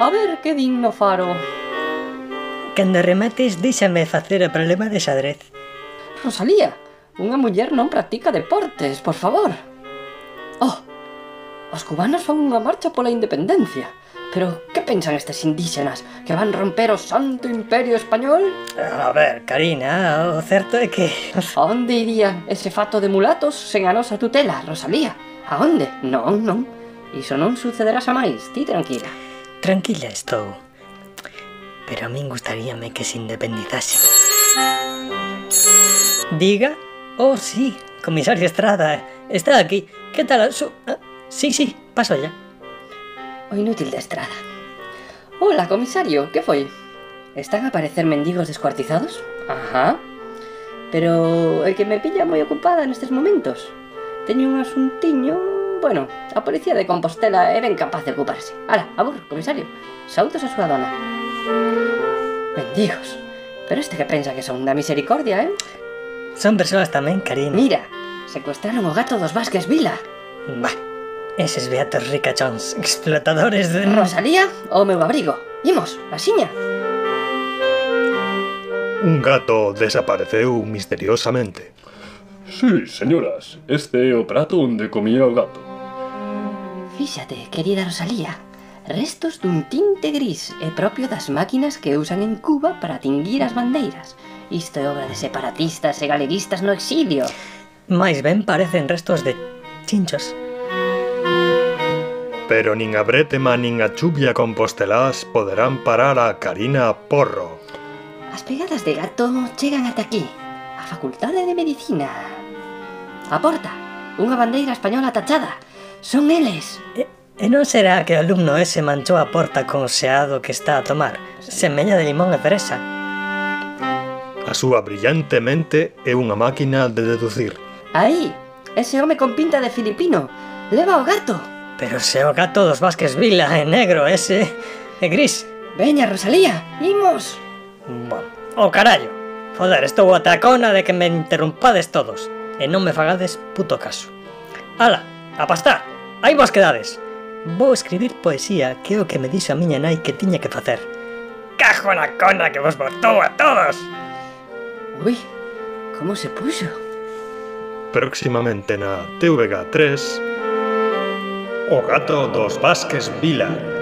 A ver que digno faro. Cando remates, déxame facer o problema de xadrez. Rosalía, unha muller non practica deportes, por favor. Oh, os cubanos fan unha marcha pola independencia. Pero que pensan estes indígenas? Que van romper o santo imperio español? A ver, Karina, o certo é que... A onde iría ese fato de mulatos sen a nosa tutela, Rosalía? A onde? Non, non. Iso non sucederá xa máis, ti tranquila. Tranquila estou. Pero a min gustaríame que se independizase. Diga? Oh, sí, comisario Estrada. Está aquí. Que tal su... Ah, sí, sí, paso ya. O inútil de Estrada. Hola, comisario, que foi? Están a aparecer mendigos descuartizados? Ajá. Pero é que me pilla moi ocupada nestes momentos. Teño un asuntiño... Bueno, a policía de Compostela é ben capaz de ocuparse. Ala, aburro, comisario. Sautos a súa dona. Bendigos. Pero este que pensa que son da misericordia, eh? Son persoas tamén, cariño. Mira, secuestraron o gato dos Vázquez Vila. Bah, eses beatos ricachóns, explotadores de... Rosalía o meu abrigo. Imos, asiña. Un gato desapareceu misteriosamente. Sí, señoras, este é o prato onde comía o gato. Fíxate, querida Rosalía, restos dun tinte gris é propio das máquinas que usan en Cuba para tinguir as bandeiras. Isto é obra de separatistas e galeguistas no exilio. Mais ben parecen restos de chinchos. Pero nin a bretema nin a chuvia compostelás poderán parar a Karina Porro. As pegadas de gato chegan ata aquí, a Facultade de Medicina. A porta, unha bandeira española tachada. Son eles. E, e non será que o alumno ese manchou a porta con xeado que está a tomar? Semella de limón e fresa. A súa brillante mente é unha máquina de deducir. Aí, ese home con pinta de filipino. Leva o gato. Pero se o gato dos Vázquez Vila é negro ese, é gris. Veña, Rosalía, imos. Bueno, o oh, carallo. Joder, estou a tacona de que me interrumpades todos e non me fagades puto caso. Ala, a pastar, hai vos quedades. Vou escribir poesía que é o que me dixo a miña nai que tiña que facer. Cajo na cona que vos botou a todos! Ui, como se puxo? Próximamente na TVG3 O gato dos Vázquez Vila